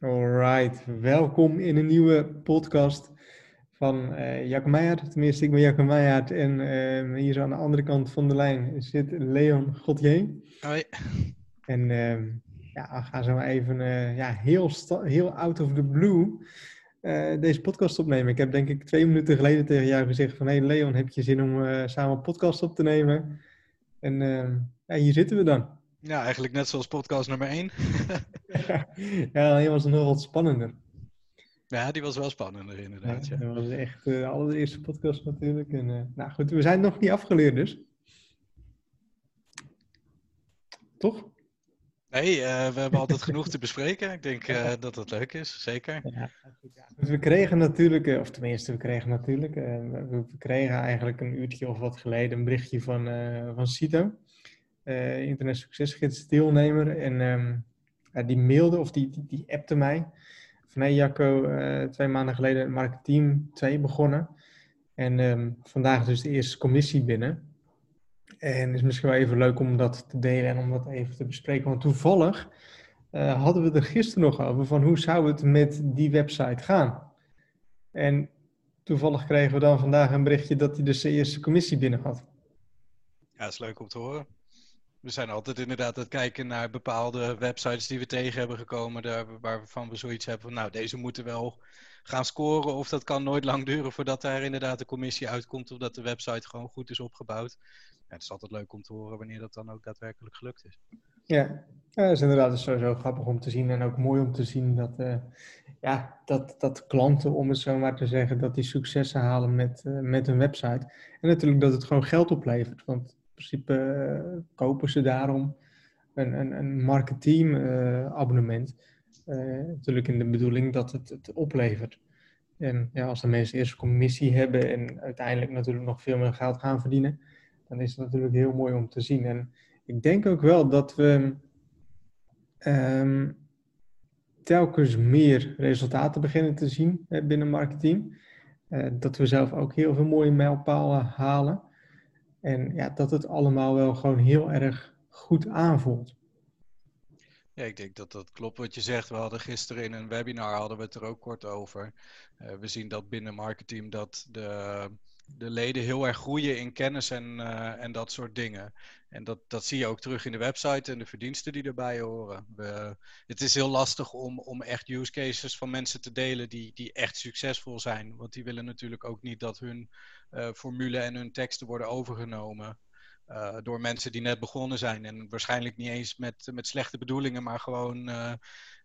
Alright, welkom in een nieuwe podcast van uh, Meijer. Tenminste, ik ben Jacques Meijer en uh, hier aan de andere kant van de lijn zit Leon Godje. Hoi. En uh, ja, we gaan zo even uh, ja, heel, heel out of the blue deze podcast opnemen. Ik heb denk ik twee minuten geleden tegen jou gezegd van... Hé hey Leon, heb je zin om samen een podcast op te nemen? En ja, hier zitten we dan. Ja, eigenlijk net zoals podcast nummer 1. ja, die was nog wat spannender. Ja, die was wel spannender inderdaad. Ja, Dat was echt de allereerste podcast natuurlijk. En, uh, nou goed, we zijn nog niet afgeleerd dus. Toch? Nee, uh, we hebben altijd genoeg te bespreken. Ik denk uh, dat dat leuk is, zeker. Ja, dus we kregen natuurlijk, of tenminste, we kregen natuurlijk, we, kregen eigenlijk een uurtje of wat geleden een berichtje van, van Cito uh, Internet Succesgids deelnemer. En um, die mailde of die, die, die appte mij. Van hey Jacco, uh, twee maanden geleden Mark Team 2 begonnen. En um, vandaag dus de eerste commissie binnen. En het is misschien wel even leuk om dat te delen en om dat even te bespreken. Want toevallig uh, hadden we er gisteren nog over van hoe zou het met die website gaan. En toevallig kregen we dan vandaag een berichtje dat hij dus de eerste commissie binnen had. Ja, dat is leuk om te horen. We zijn altijd inderdaad aan het kijken naar bepaalde websites die we tegen hebben gekomen, daar, waarvan we zoiets hebben van, nou, deze moeten wel gaan scoren. Of dat kan nooit lang duren voordat daar inderdaad de commissie uitkomt, of dat de website gewoon goed is opgebouwd. Ja, het is altijd leuk om te horen wanneer dat dan ook daadwerkelijk gelukt is. Ja, ja dat is inderdaad sowieso grappig om te zien en ook mooi om te zien dat, uh, ja, dat, dat klanten, om het zo maar te zeggen, dat die successen halen met, uh, met hun website. En natuurlijk dat het gewoon geld oplevert, want principe uh, kopen ze daarom een, een, een marketing uh, abonnement. Uh, natuurlijk in de bedoeling dat het het oplevert. En ja, als de mensen eerst commissie hebben en uiteindelijk natuurlijk nog veel meer geld gaan verdienen, dan is het natuurlijk heel mooi om te zien. En ik denk ook wel dat we um, telkens meer resultaten beginnen te zien binnen marketing. Uh, dat we zelf ook heel veel mooie mijlpalen halen. En ja, dat het allemaal wel gewoon heel erg goed aanvoelt. Ja, ik denk dat dat klopt wat je zegt. We hadden gisteren in een webinar hadden we het er ook kort over. Uh, we zien dat binnen marketing dat de, de leden heel erg groeien in kennis en, uh, en dat soort dingen. En dat, dat zie je ook terug in de website en de verdiensten die erbij horen. We, het is heel lastig om, om echt use cases van mensen te delen die, die echt succesvol zijn. Want die willen natuurlijk ook niet dat hun formule en hun teksten worden overgenomen. Uh, door mensen die net begonnen zijn. En waarschijnlijk niet eens met, met slechte bedoelingen, maar gewoon uh,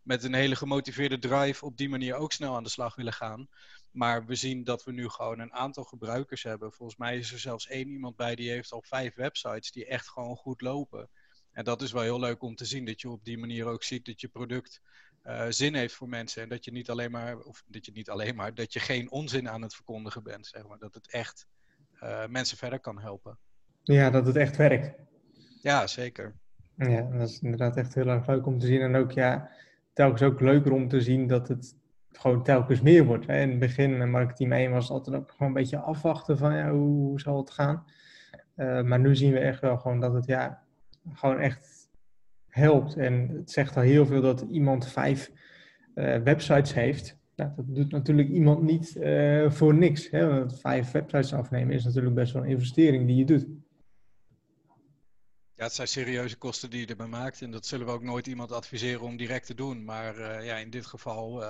met een hele gemotiveerde drive op die manier ook snel aan de slag willen gaan. Maar we zien dat we nu gewoon een aantal gebruikers hebben. Volgens mij is er zelfs één iemand bij die heeft al vijf websites die echt gewoon goed lopen. En dat is wel heel leuk om te zien, dat je op die manier ook ziet dat je product uh, zin heeft voor mensen. En dat je niet alleen maar, of dat je niet alleen maar, dat je geen onzin aan het verkondigen bent, zeg maar. Dat het echt uh, mensen verder kan helpen. Ja, dat het echt werkt. Ja, zeker. Ja, dat is inderdaad echt heel erg leuk om te zien. En ook, ja, telkens ook leuker om te zien dat het gewoon telkens meer wordt. Hè. In het begin, marketing 1 was altijd ook gewoon een beetje afwachten van ja, hoe, hoe zal het gaan. Uh, maar nu zien we echt wel gewoon dat het ja, gewoon echt helpt. En het zegt al heel veel dat iemand vijf uh, websites heeft. Nou, dat doet natuurlijk iemand niet uh, voor niks. Hè? Want vijf websites afnemen is natuurlijk best wel een investering die je doet. Ja, het zijn serieuze kosten die je erbij maakt. En dat zullen we ook nooit iemand adviseren om direct te doen. Maar uh, ja, in dit geval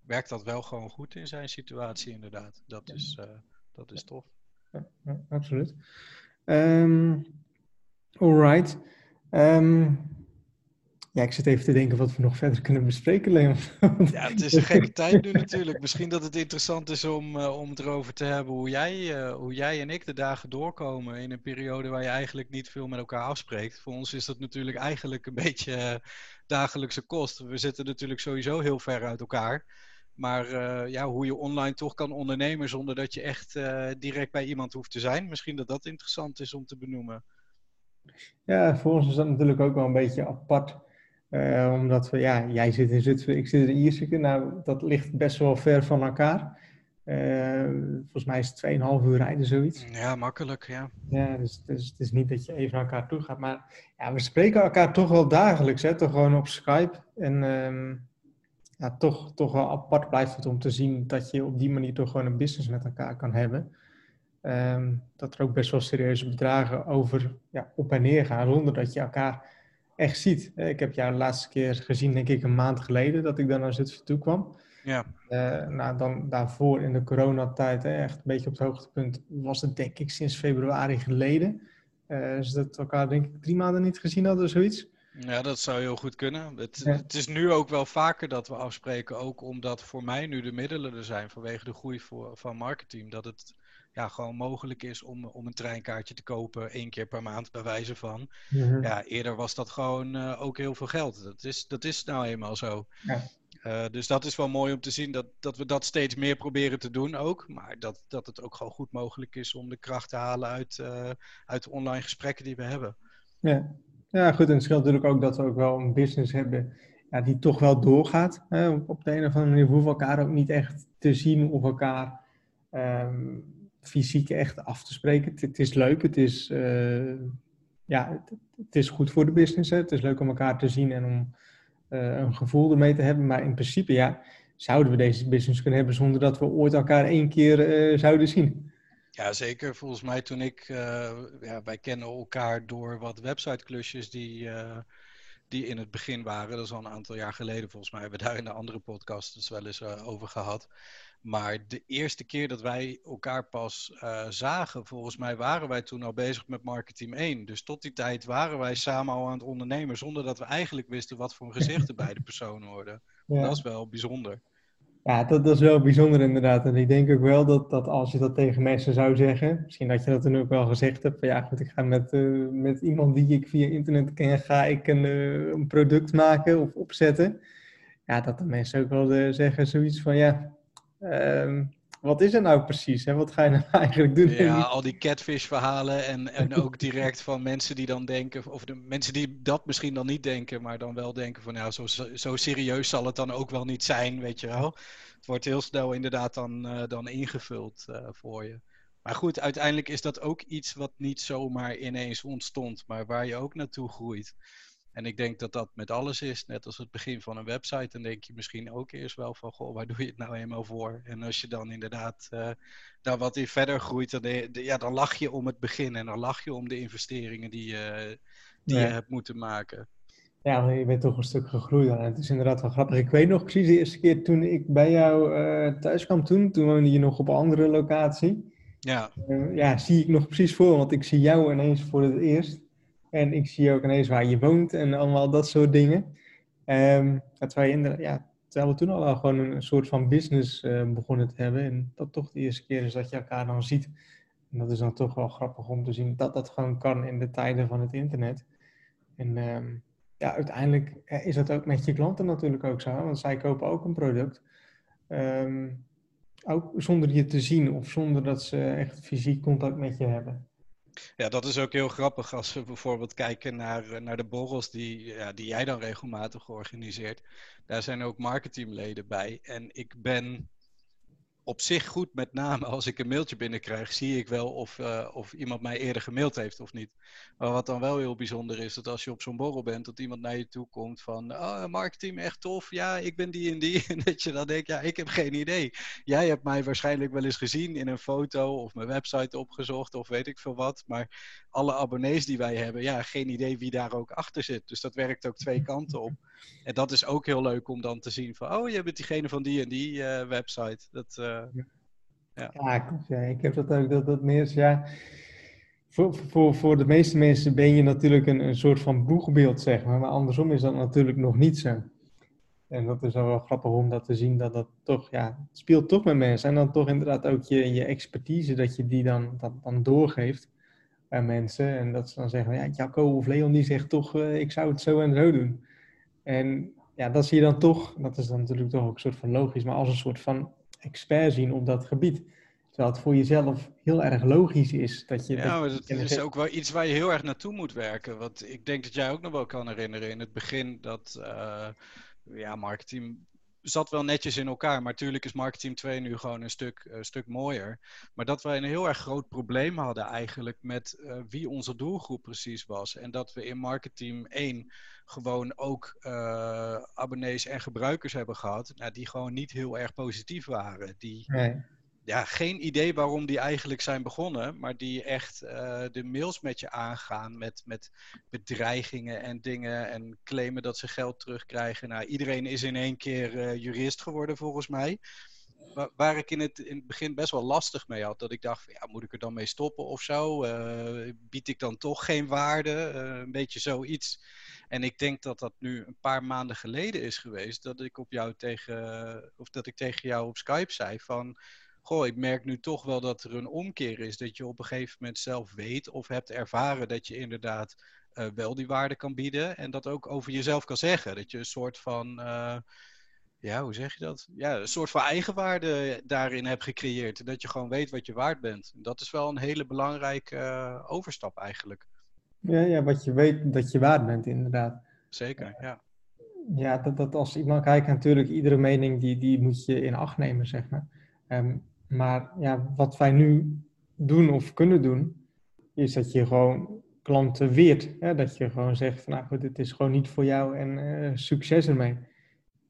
werkt dat wel gewoon goed in zijn situatie, inderdaad. Dat is, dat is tof. Ja, ja absoluut. Um, alright. Um, ja, ik zit even te denken wat we nog verder kunnen bespreken, Leon. Ja, het is een gekke tijd nu natuurlijk. Misschien dat het interessant is om, uh, om het erover te hebben hoe jij, uh, hoe jij en ik de dagen doorkomen in een periode waar je eigenlijk niet veel met elkaar afspreekt. Voor ons is dat natuurlijk eigenlijk een beetje uh, dagelijkse kost. We zitten natuurlijk sowieso heel ver uit elkaar. Maar ja, hoe je online toch kan ondernemen zonder dat je echt direct bij iemand hoeft te zijn. Misschien dat dat interessant is om te benoemen. Ja, voor ons is dat natuurlijk ook wel een beetje apart. Uh, omdat we, ja, jij zit in Zutphen, ik zit in Ierseke. Nou, dat ligt best wel ver van elkaar. Uh, volgens mij is het 2,5 uur rijden, zoiets. Ja, makkelijk, ja. Ja, dus, dus het is niet dat je even naar elkaar toe gaat. Maar ja, we spreken elkaar toch wel dagelijks, hè? Toch gewoon op Skype. En um, ja, toch, toch wel apart blijft het om te zien dat je op die manier toch gewoon een business met elkaar kan hebben. Ehm, dat er ook best wel serieuze bedragen over ja, op en neer gaan, zonder dat je elkaar echt ziet. Ik heb jou de laatste keer gezien, denk ik, een maand geleden dat ik dan naar Zutphen toe kwam. Ja. Uh, nou, dan daarvoor in de coronatijd, echt een beetje op het hoogtepunt, was het denk ik sinds februari geleden. Uh, dus dat we elkaar denk ik drie maanden niet gezien hadden, zoiets. Ja, dat zou heel goed kunnen. Het, het, is nu ook wel vaker dat we afspreken, ook omdat voor mij nu de middelen er zijn vanwege de groei voor, van marketing, dat het ja, gewoon mogelijk is om, om een treinkaartje te kopen één keer per maand bij wijze van. Mhm. Ja, eerder was dat gewoon uh, ook heel veel geld. Dat is, dat is nou eenmaal zo. Ja. Uh, dus dat is wel mooi om te zien dat, dat we dat steeds meer proberen te doen ook. Maar dat, dat het ook gewoon goed mogelijk is om de kracht te halen uit, uh, uit de online gesprekken die we hebben. Ja. ja, goed. En het scheelt natuurlijk ook dat we ook wel een business hebben ja, die toch wel doorgaat. Hè? Op de een of andere manier hoeven we elkaar ook niet echt te zien of elkaar um, fysiek echt af te spreken. Het, is leuk, het is, uh, ja, het, is goed voor de business. Hè? Het is leuk om elkaar te zien en om uh, een gevoel ermee te hebben. Maar in principe, ja, zouden we deze business kunnen hebben zonder dat we ooit elkaar één keer uh, zouden zien. Ja, zeker. Volgens mij toen ik, ja, wij kennen elkaar door wat website-klusjes die die in het begin waren. Dat is al een aantal jaar geleden. Volgens mij hebben we daar in de andere podcast dus wel eens uh, over gehad. Maar de eerste keer dat wij elkaar pas uh, zagen, volgens mij waren wij toen al bezig met Marketing 1. Dus tot die tijd waren wij samen al aan het ondernemen, zonder dat we eigenlijk wisten wat voor een gezichten beide personen worden. Ja. Dat is wel bijzonder. Ja, dat, is wel bijzonder inderdaad. En ik denk ook wel dat, dat als je dat tegen mensen zou zeggen, misschien dat je dat dan ook wel gezegd hebt, van ja goed, ik ga met, uh, met iemand die ik via internet ken, ga ik een, uh, een product maken of opzetten. Ja, dat de mensen ook wel zeggen zoiets van ja, um, wat is er nou precies? Hè? Wat ga je nou eigenlijk doen? Ja, al die catfish-verhalen en, en ook direct van mensen die dan denken, of de mensen die dat misschien dan niet denken, maar dan wel denken van, ja, zo, zo serieus zal het dan ook wel niet zijn, weet je wel. Het wordt heel snel inderdaad dan, uh, dan ingevuld uh, voor je. Maar goed, uiteindelijk is dat ook iets wat niet zomaar ineens ontstond, maar waar je ook naartoe groeit. En ik denk dat dat met alles is, net als het begin van een website, dan denk je misschien ook eerst wel van, goh, waar doe je het nou eenmaal voor? En als je dan inderdaad uh, daar wat in verder groeit, dan, de, ja, dan lach je om het begin en dan lach je om de investeringen die, uh, die je hebt moeten maken. Ja, maar je bent toch een stuk gegroeid. En het is inderdaad wel grappig. Ik weet nog precies de eerste keer toen ik bij jou uh, thuis kwam toen, toen woonde je nog op een andere locatie. Ja. ja, zie ik nog precies voor, want ik zie jou ineens voor het eerst. En ik zie ook ineens waar je woont en allemaal dat soort dingen. Um, terwijl, ja, terwijl we toen al wel gewoon een, soort van business uh, begonnen te hebben. En dat toch de eerste keer is dat je elkaar dan ziet. En dat is dan toch wel grappig om te zien dat dat gewoon kan in de tijden van het internet. En um, ja, uiteindelijk is dat ook met je klanten natuurlijk ook zo. Want zij kopen ook een product. Um, ook zonder je te zien of zonder dat ze echt fysiek contact met je hebben. Ja, dat is ook heel grappig als we bijvoorbeeld kijken naar, eh, naar de borrels die, ja, die jij dan regelmatig organiseert. Daar zijn ook marketingleden bij. En ik ben op zich goed, met name als ik een mailtje binnenkrijg, zie ik wel of, uh, of iemand mij eerder gemaild heeft of niet. Maar wat dan wel heel bijzonder is, dat als je op zo'n borrel bent, dat iemand naar je toe komt van, oh, marketing, echt tof, ja, ik ben die en die. En dat je dan denkt, ja, ik heb geen idee. Jij hebt mij waarschijnlijk wel eens gezien in een foto of mijn website opgezocht of weet ik veel wat. Maar alle abonnees die wij hebben, ja, geen idee wie daar ook achter zit. Dus dat werkt ook twee kanten op. En dat is ook heel leuk om dan te zien van, oh, je bent diegene van die en die uh, website. Dat, uh, ja. Ja, ik heb dat ook, dat, dat meer, ja... Voor, voor, voor de meeste mensen ben je natuurlijk een, een soort van boegbeeld, zeg maar. Maar andersom is dat natuurlijk nog niet zo. En dat is wel grappig om dat te zien, dat dat toch, ja, speelt toch met mensen. En dan toch inderdaad ook je, je expertise, dat je die dan, dat, dan doorgeeft mensen. En dat ze dan zeggen, ja, Jacco of Leon die zegt toch, uh, ik zou het zo en zo doen. En ja, dat zie je dan toch, dat is dan natuurlijk toch ook een soort van logisch, maar als een soort van expert zien op dat gebied. Terwijl het voor jezelf heel erg logisch is dat je. Ja, dat is ook wel iets waar je heel erg naartoe moet werken. Want ik denk dat jij ook nog wel kan herinneren in het begin dat uh, ja, marketing zat wel netjes in elkaar. Maar natuurlijk is Marketing 2 nu gewoon een stuk, uh, stuk mooier. Maar dat wij een heel erg groot probleem hadden eigenlijk met uh, wie onze doelgroep precies was. En dat we in Marketing 1 gewoon ook uh, abonnees en gebruikers hebben gehad. Nou, die gewoon niet heel erg positief waren. Die, nee ja, geen idee waarom die eigenlijk zijn begonnen, maar die echt uh, de mails met je aangaan met, met bedreigingen en dingen en claimen dat ze geld terugkrijgen. Nou, iedereen is in één keer uh, jurist geworden volgens mij. Waar, ik in het, in het begin best wel lastig mee had. Dat ik dacht, ja, moet ik er dan mee stoppen of zo? Uh, bied ik dan toch geen waarde? een beetje zoiets. En ik denk dat dat nu een paar maanden geleden is geweest. Dat ik op jou tegen, of dat ik tegen jou op Skype zei van goh, ik merk nu toch wel dat er een omkeer is. Dat je op een gegeven moment zelf weet of hebt ervaren dat je inderdaad uh, wel die waarde kan bieden. En dat ook over jezelf kan zeggen. Dat je een soort van, uh, ja, hoe zeg je dat? Ja, een soort van eigenwaarde daarin hebt gecreëerd. Dat je gewoon weet wat je waard bent. Dat is wel een hele belangrijke uh, overstap eigenlijk. Ja, ja, wat je weet dat je waard bent, inderdaad. Zeker, ja. Ja, dat, dat als iemand kijkt, natuurlijk, iedere mening die, die moet je in acht nemen, zeg maar. Um, maar ja, wat wij nu doen of kunnen doen, is dat je gewoon klanten weert. Hè? Dat je gewoon zegt van nou goed, dit is gewoon niet voor jou en uh, succes ermee.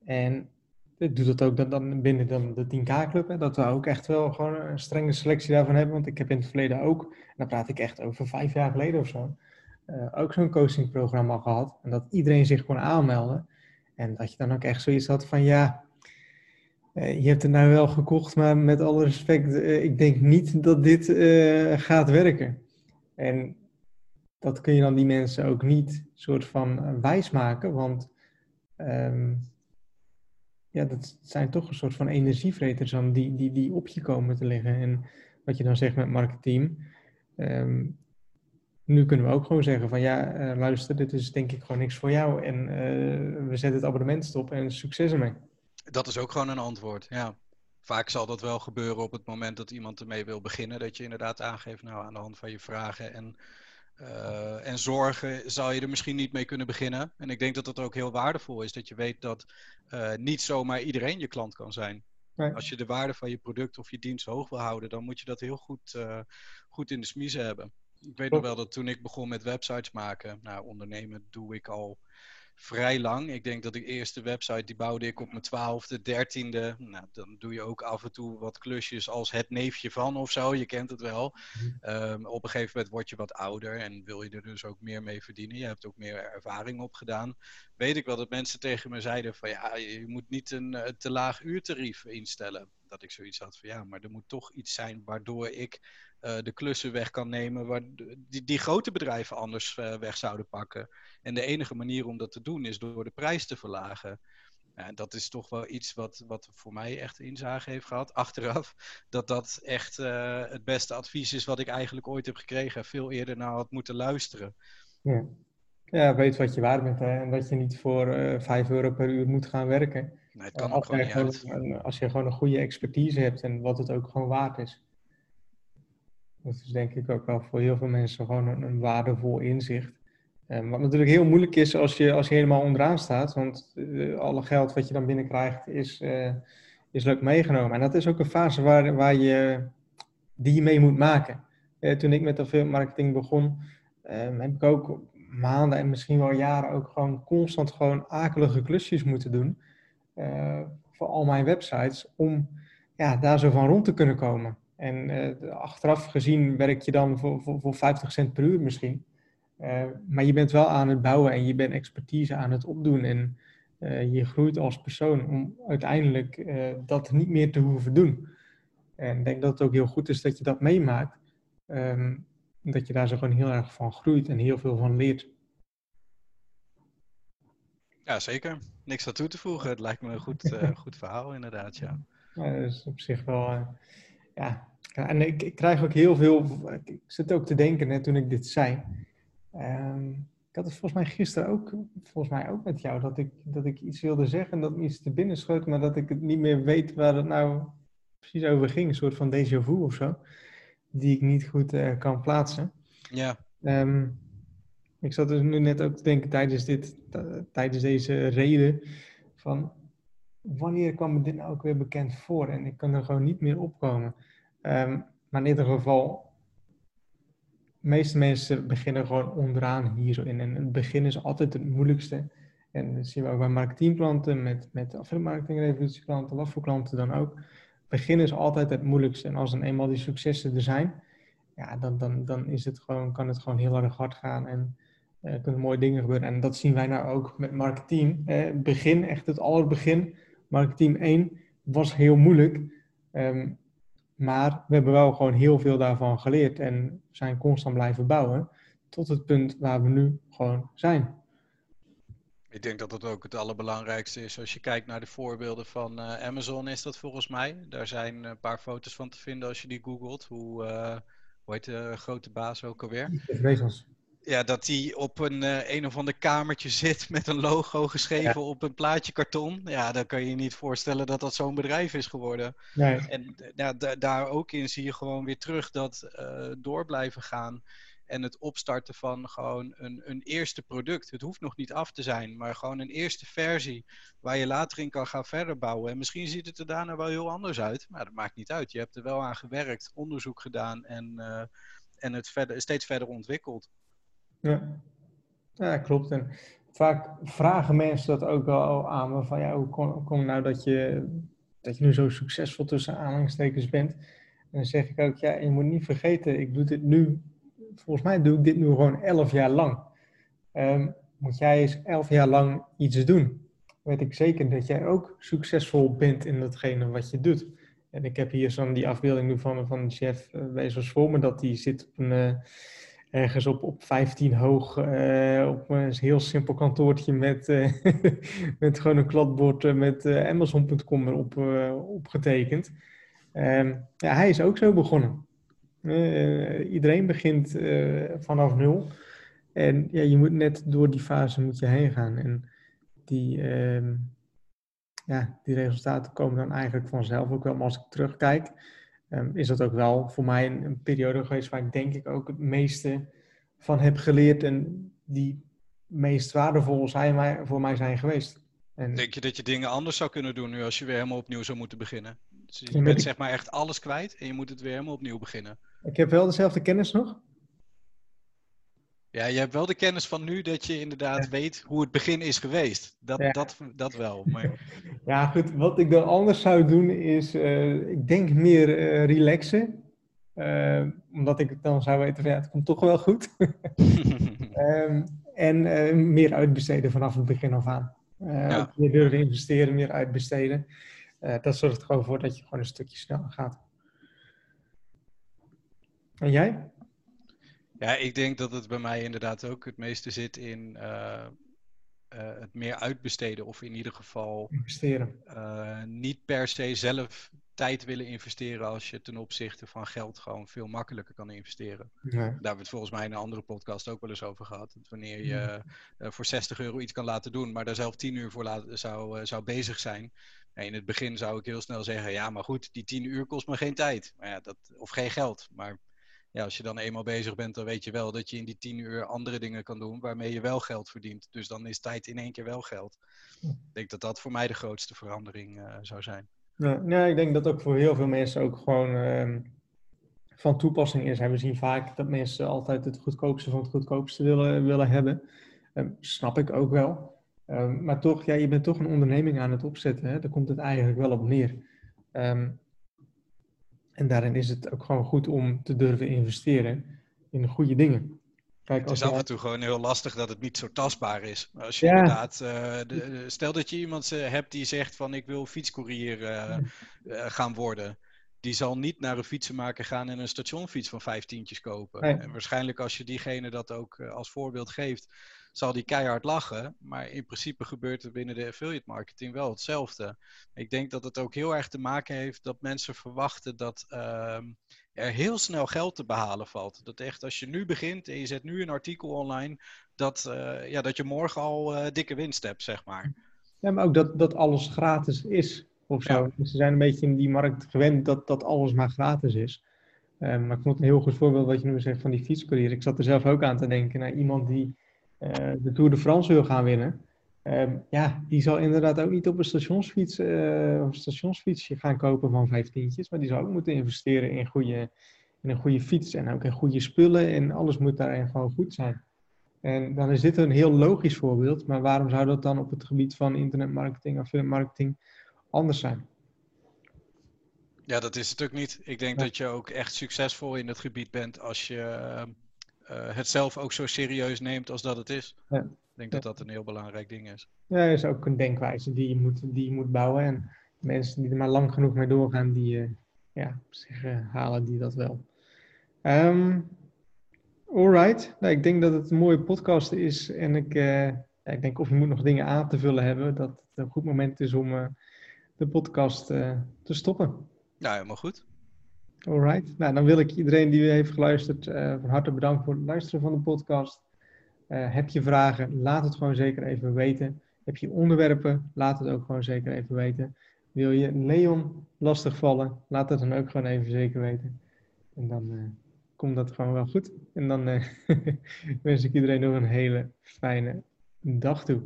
En doet dat ook dan, dan binnen dan de 10K-club. Dat we ook echt wel gewoon een strenge selectie daarvan hebben. Want ik heb in het verleden ook, en dan praat ik echt over vijf jaar geleden of zo, uh, ook zo'n coachingprogramma gehad. En dat iedereen zich kon aanmelden. En dat je dan ook echt zoiets had van ja, eh, je hebt het nou wel gekocht, maar met alle respect, uh, ik denk niet dat dit uh, gaat werken. En dat kun je dan die mensen ook niet soort van wijsmaken, want um, ja, dat zijn toch een soort van energievreters dan die, die, die op je komen te liggen. En wat je dan zegt met marketing, um, nu kunnen we ook gewoon zeggen van ja, luister, dit is denk ik gewoon niks voor jou en we zetten het abonnement stop en succes ermee. Dat is ook gewoon een antwoord, ja. Vaak zal dat wel gebeuren op het moment dat iemand ermee wil beginnen. Dat je inderdaad aangeeft, nou aan de hand van je vragen en, uh, en zorgen zal je er misschien niet mee kunnen beginnen. En ik denk dat dat ook heel waardevol is. Dat je weet dat uh, niet zomaar iedereen je klant kan zijn. Nee. Als je de waarde van je product of je dienst hoog wil houden, dan moet je dat heel goed, uh, goed in de smiezen hebben. Ik weet nog wel dat toen ik begon met websites maken, nou ondernemen doe ik al vrij lang. Ik denk dat de eerste website die bouwde ik op mijn twaalfde, dertiende. Nou, dan doe je ook af en toe wat klusjes als het neefje van of zo. Je kent het wel. Um, op een gegeven moment word je wat ouder en wil je er dus ook meer mee verdienen. Je hebt ook meer ervaring opgedaan. Weet ik wel dat mensen tegen me zeiden van ja, je moet niet een, een te laag uurtarief instellen. Dat ik zoiets had van ja, maar er moet toch iets zijn waardoor ik de klussen weg kan nemen waar die, die grote bedrijven anders uh, weg zouden pakken. En de enige manier om dat te doen is door de prijs te verlagen. Ja, dat is toch wel iets wat, wat voor mij echt inzage heeft gehad, achteraf. Dat dat echt uh, het beste advies is wat ik eigenlijk ooit heb gekregen. Veel eerder naar had moeten luisteren. Ja, ja weet wat je waard bent hè? en dat je niet voor uh, 5 euro per uur moet gaan werken. Nee, het kan ook gewoon niet gewoon, Als je gewoon een goede expertise hebt en wat het ook gewoon waard is. Dat is denk ik ook wel voor heel veel mensen gewoon een, waardevol inzicht. Um, wat natuurlijk heel moeilijk is als je, als je helemaal onderaan staat, want uh, alle geld wat je dan binnenkrijgt is, uh, is leuk meegenomen. En dat is ook een fase waar, waar je, die mee moet maken. Uh, toen ik met marketing begon, um, heb ik ook maanden en misschien wel jaren ook gewoon constant gewoon akelige klusjes moeten doen voor al mijn websites om ja, daar zo van rond te kunnen komen. En uh, achteraf gezien werk je dan voor, voor, voor 50 cent per uur misschien. Uh, maar je bent wel aan het bouwen en je bent expertise aan het opdoen. En uh, je groeit als persoon om uiteindelijk dat niet meer te hoeven doen. En ik denk dat het ook heel goed is dat je dat meemaakt. Um, dat je daar zo gewoon heel erg van groeit en heel veel van leert. Ja, zeker. Niks aan toe te voegen. Het lijkt me een goed, goed verhaal inderdaad, ja. ja. Dat is op zich wel ja, en ik, ik, krijg ook heel veel. Ik zit ook te denken net toen ik dit zei. Um, ik had het volgens mij gisteren ook, volgens mij ook met jou, dat ik, dat ik iets wilde zeggen en dat me iets te binnen schoot, maar dat ik het niet meer weet waar het nou precies over ging. Een soort van déjà vu of zo, die ik niet goed uh, kan plaatsen. Ja. Um, ik zat dus nu net ook te denken tijdens, dit, tijdens deze reden van wanneer kwam me dit nou ook weer bekend voor? En ik kan er gewoon niet meer opkomen. Ehm, maar in ieder geval, de meeste mensen beginnen gewoon onderaan hierin. En het begin is altijd het moeilijkste. En dat zien we ook bij marketingklanten, met, met affiliate klanten, wat voor klanten dan ook. Begin is altijd het moeilijkste. En als dan eenmaal die successen er zijn, ja, dan, dan, dan is het gewoon, kan het gewoon heel erg hard gaan en uh, kunnen mooie dingen gebeuren. En dat zien wij nou ook met marketing. Begin, echt het allerbegin, marketing 1 was heel moeilijk. Ehm, maar we hebben wel gewoon heel veel daarvan geleerd en zijn constant blijven bouwen tot het punt waar we nu gewoon zijn. Ik denk dat het ook het allerbelangrijkste is. Als je kijkt naar de voorbeelden van uh, Amazon, is dat volgens mij. Daar zijn een paar foto's van te vinden als je die googelt. Hoe, uh, hoe heet de grote baas ook alweer? Regels. Ja, dat hij op een, uh, een of ander kamertje zit met een logo geschreven op een plaatje karton. Ja, dan kan je je niet voorstellen dat dat zo'n bedrijf is geworden. Nee. En ja, daar ook in zie je gewoon weer terug dat door blijven gaan en het opstarten van gewoon een, een eerste product. Het hoeft nog niet af te zijn, maar gewoon een eerste versie waar je later in kan gaan verder bouwen. En misschien ziet het er daarna wel heel anders uit, maar dat maakt niet uit. Je hebt er wel aan gewerkt, onderzoek gedaan en, uh, en het verder, steeds verder ontwikkeld. Ja. ja, klopt. En vaak vragen mensen dat ook wel aan me van ja, hoe komt kom nou dat je, dat je nu zo succesvol tussen aanhalingstekens bent? En dan zeg ik ook, ja, je moet niet vergeten, ik doe dit nu volgens mij doe ik dit nu gewoon elf jaar lang. Um, moet jij eens elf jaar lang iets doen? Weet ik zeker dat jij ook succesvol bent in datgene wat je doet. En ik heb hier zo'n die afbeelding nu van, van chef uh, Bezos voor me, dat die zit op een, uh, ergens op, op 15 hoog, uh, op een heel simpel kantoortje met, met gewoon een kladbord met Amazon.com erop opgetekend. Um, ja, hij is ook zo begonnen. Iedereen begint vanaf nul. En ja, je moet net door die fase moet je heen gaan. En die, uh, ja, die resultaten komen dan eigenlijk vanzelf ook wel. Maar als ik terugkijk, um, is dat ook wel voor mij een, een, periode geweest waar ik denk ik ook het meeste van heb geleerd. En die meest waardevol zijn voor mij zijn geweest. En, denk je dat je dingen anders zou kunnen doen nu als je weer helemaal opnieuw zou moeten beginnen? Dus je bent zeg maar echt alles kwijt en je moet het weer helemaal opnieuw beginnen. Ik heb wel dezelfde kennis nog. Ja, je hebt wel de kennis van nu dat je inderdaad weet hoe het begin is geweest. Dat, ja. dat, dat wel. Maar... ja, goed. Wat ik dan anders zou doen is, uh, ik denk meer uh, relaxen. Uh, omdat ik dan zou weten van ja, het komt toch wel goed. um, en meer uitbesteden vanaf het begin af aan. Ja. Meer durven investeren, meer uitbesteden. dat zorgt er gewoon voor dat je gewoon een stukje sneller gaat. En jij? Ja, ik denk dat het bij mij inderdaad ook het meeste zit in uh, uh, het meer uitbesteden. Of in ieder geval investeren. Uh, niet per se zelf tijd willen investeren als je ten opzichte van geld gewoon veel makkelijker kan investeren. Nee. Daar hebben we het volgens mij in een andere podcast ook wel eens over gehad. Dat wanneer je voor 60 euro iets kan laten doen, maar daar zelf 10 uur voor laten, zou, zou bezig zijn. En in het begin zou ik heel snel zeggen, ja maar goed, die 10 uur kost me geen tijd. Maar ja, dat, of geen geld. Maar ja, als je dan eenmaal bezig bent, dan weet je wel dat je in die tien uur andere dingen kan doen waarmee je wel geld verdient. Dus dan is tijd in één keer wel geld. Ik denk dat dat voor mij de grootste verandering uh, zou zijn. Ja, ik denk dat ook voor heel veel mensen ook gewoon uh, van toepassing is. En we zien vaak dat mensen altijd het goedkoopste van het goedkoopste willen, willen hebben. Um, snap ik ook wel. Um, maar toch, ja, je bent toch een onderneming aan het opzetten. Hè? Daar komt het eigenlijk wel op neer. Um, en daarin is het ook gewoon goed om te durven investeren in de goede dingen. Kijk, het is af en toe gewoon heel lastig dat het niet zo tastbaar is. Als je ja. inderdaad, uh, de, stel dat je iemand uh, hebt die zegt van ik wil fietscourier uh, gaan worden. Die zal niet naar een fietsenmaker gaan en een stationfiets van vijftientjes kopen. Nee. En waarschijnlijk als je diegene dat ook als voorbeeld geeft, zal die keihard lachen. Maar in principe gebeurt er binnen de affiliate marketing wel hetzelfde. Ik denk dat het ook heel erg te maken heeft dat mensen verwachten dat uh, er heel snel geld te behalen valt. Dat echt als je nu begint en je zet nu een artikel online, dat, uh, ja, dat je morgen al uh, dikke winst hebt, zeg maar. Ja, maar ook dat, dat alles gratis is. Of zo. Ja. Ze zijn een beetje in die markt gewend dat, dat alles maar gratis is. Um, maar ik vond een heel goed voorbeeld wat je nu zegt van die fietscourier. Ik zat er zelf ook aan te denken naar iemand die de Tour de France wil gaan winnen. Ehm, ja, die zal inderdaad ook niet op een stationsfiets uh, of stationsfietsje gaan kopen van vijftientjes. Maar die zal ook moeten investeren in, goede, in een goede fiets en ook in goede spullen. En alles moet daarin gewoon goed zijn. En dan is dit een heel logisch voorbeeld. Maar waarom zou dat dan op het gebied van internetmarketing of filmmarketing anders zijn? Ja, dat is het ook niet. Ik denk dat je ook echt succesvol in het gebied bent als je uh, het zelf ook zo serieus neemt als dat het is. Ja. Ik denk dat dat een heel belangrijk ding is. Ja, dat is ook een denkwijze die je moet, die je moet bouwen. En mensen die er maar lang genoeg mee doorgaan, die uh, ja, zich, halen die dat wel. Um, alright. Nou, ik denk dat het een mooie podcast is. En ik, uh, ik denk of je moet nog dingen aan te vullen hebben, dat het een goed moment is om de podcast te stoppen. Ja, helemaal goed. Alright. Nou, dan wil ik iedereen die heeft geluisterd uh, van harte bedanken voor het luisteren van de podcast. Uh, heb je vragen? Laat het gewoon zeker even weten. Heb je onderwerpen? Laat het ook gewoon zeker even weten. Wil je Leon lastigvallen? Laat het dan ook gewoon even zeker weten. En dan uh, komt dat gewoon wel goed. En dan wens ik iedereen nog een hele fijne dag toe.